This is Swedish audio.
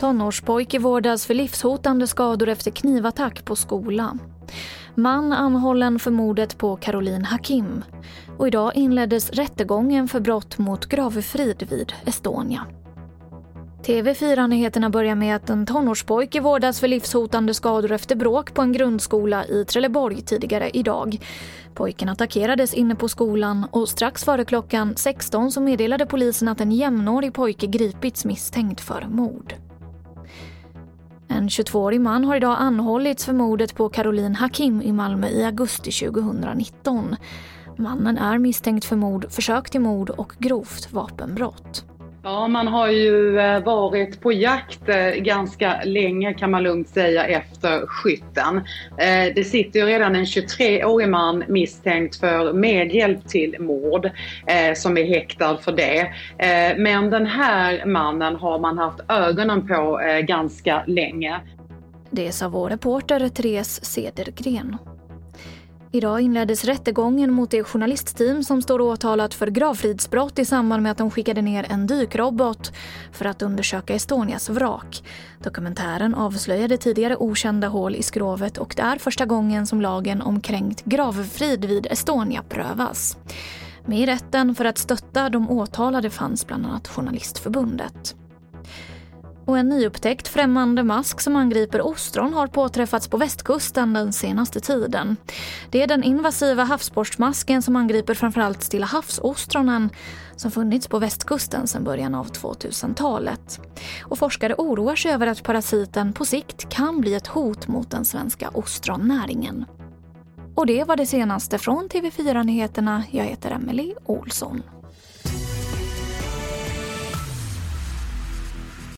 Tonårspojke vårdas för livshotande skador efter knivattack på skola. Man anhållen för mordet på Caroline Hakim. Och idag inleddes rättegången för brott mot gravfrid vid Estonia. TV4-nyheterna börjar med att en tonårspojke vårdas för livshotande skador efter bråk på en grundskola i Trelleborg tidigare idag. Pojken attackerades inne på skolan och strax före klockan 16 så meddelade polisen att en jämnårig pojke gripits misstänkt för mord. En 22-årig man har idag anhållits för mordet på Caroline Hakim i Malmö i augusti 2019. Mannen är misstänkt för mord, försök till mord och grovt vapenbrott. Ja, man har ju eh, varit på jakt eh, ganska länge kan man lugnt säga efter skytten. Eh, det sitter ju redan en 23-årig man misstänkt för medhjälp till mord som är häktad för det. Men den här mannen har man haft ögonen på ganska länge. Det sa vår reporter Therese Cedergren. Idag inleddes rättegången mot det journalistteam som står åtalat för gravfridsbrott i samband med att de skickade ner en dykrobot för att undersöka Estonias vrak. Dokumentären avslöjade tidigare okända hål i skrovet och det är första gången som lagen om kränkt gravfrid vid Estonia prövas. Med i rätten för att stötta de åtalade fanns bland annat Journalistförbundet. Och en nyupptäckt främmande mask som angriper ostron har påträffats på västkusten den senaste tiden. Det är den invasiva havsborstmasken som angriper framförallt Stilla havsostronen som funnits på västkusten sedan början av 2000-talet. Och forskare oroar sig över att parasiten på sikt kan bli ett hot mot den svenska ostronnäringen. Och det var det senaste från TV4 Nyheterna. Jag heter Emily Olsson.